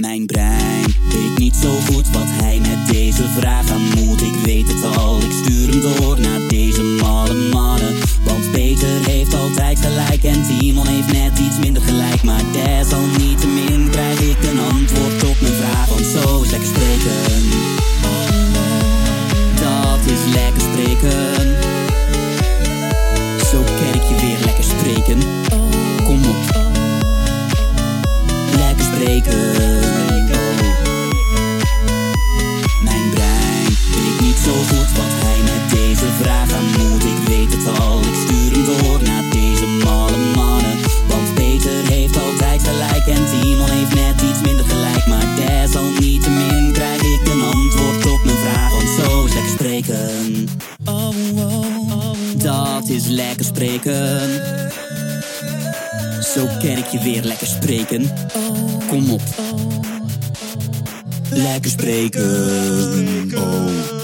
Mijn brein weet niet zo goed wat hij met deze vraag aan moet. Ik weet het al, ik stuur hem door naar deze malle mannen. Want Peter heeft altijd gelijk en Timon heeft net iets minder gelijk. Maar desalniettemin Dat is lekker spreken. Zo ken ik je weer lekker spreken. Kom op. Lekker spreken. Oh.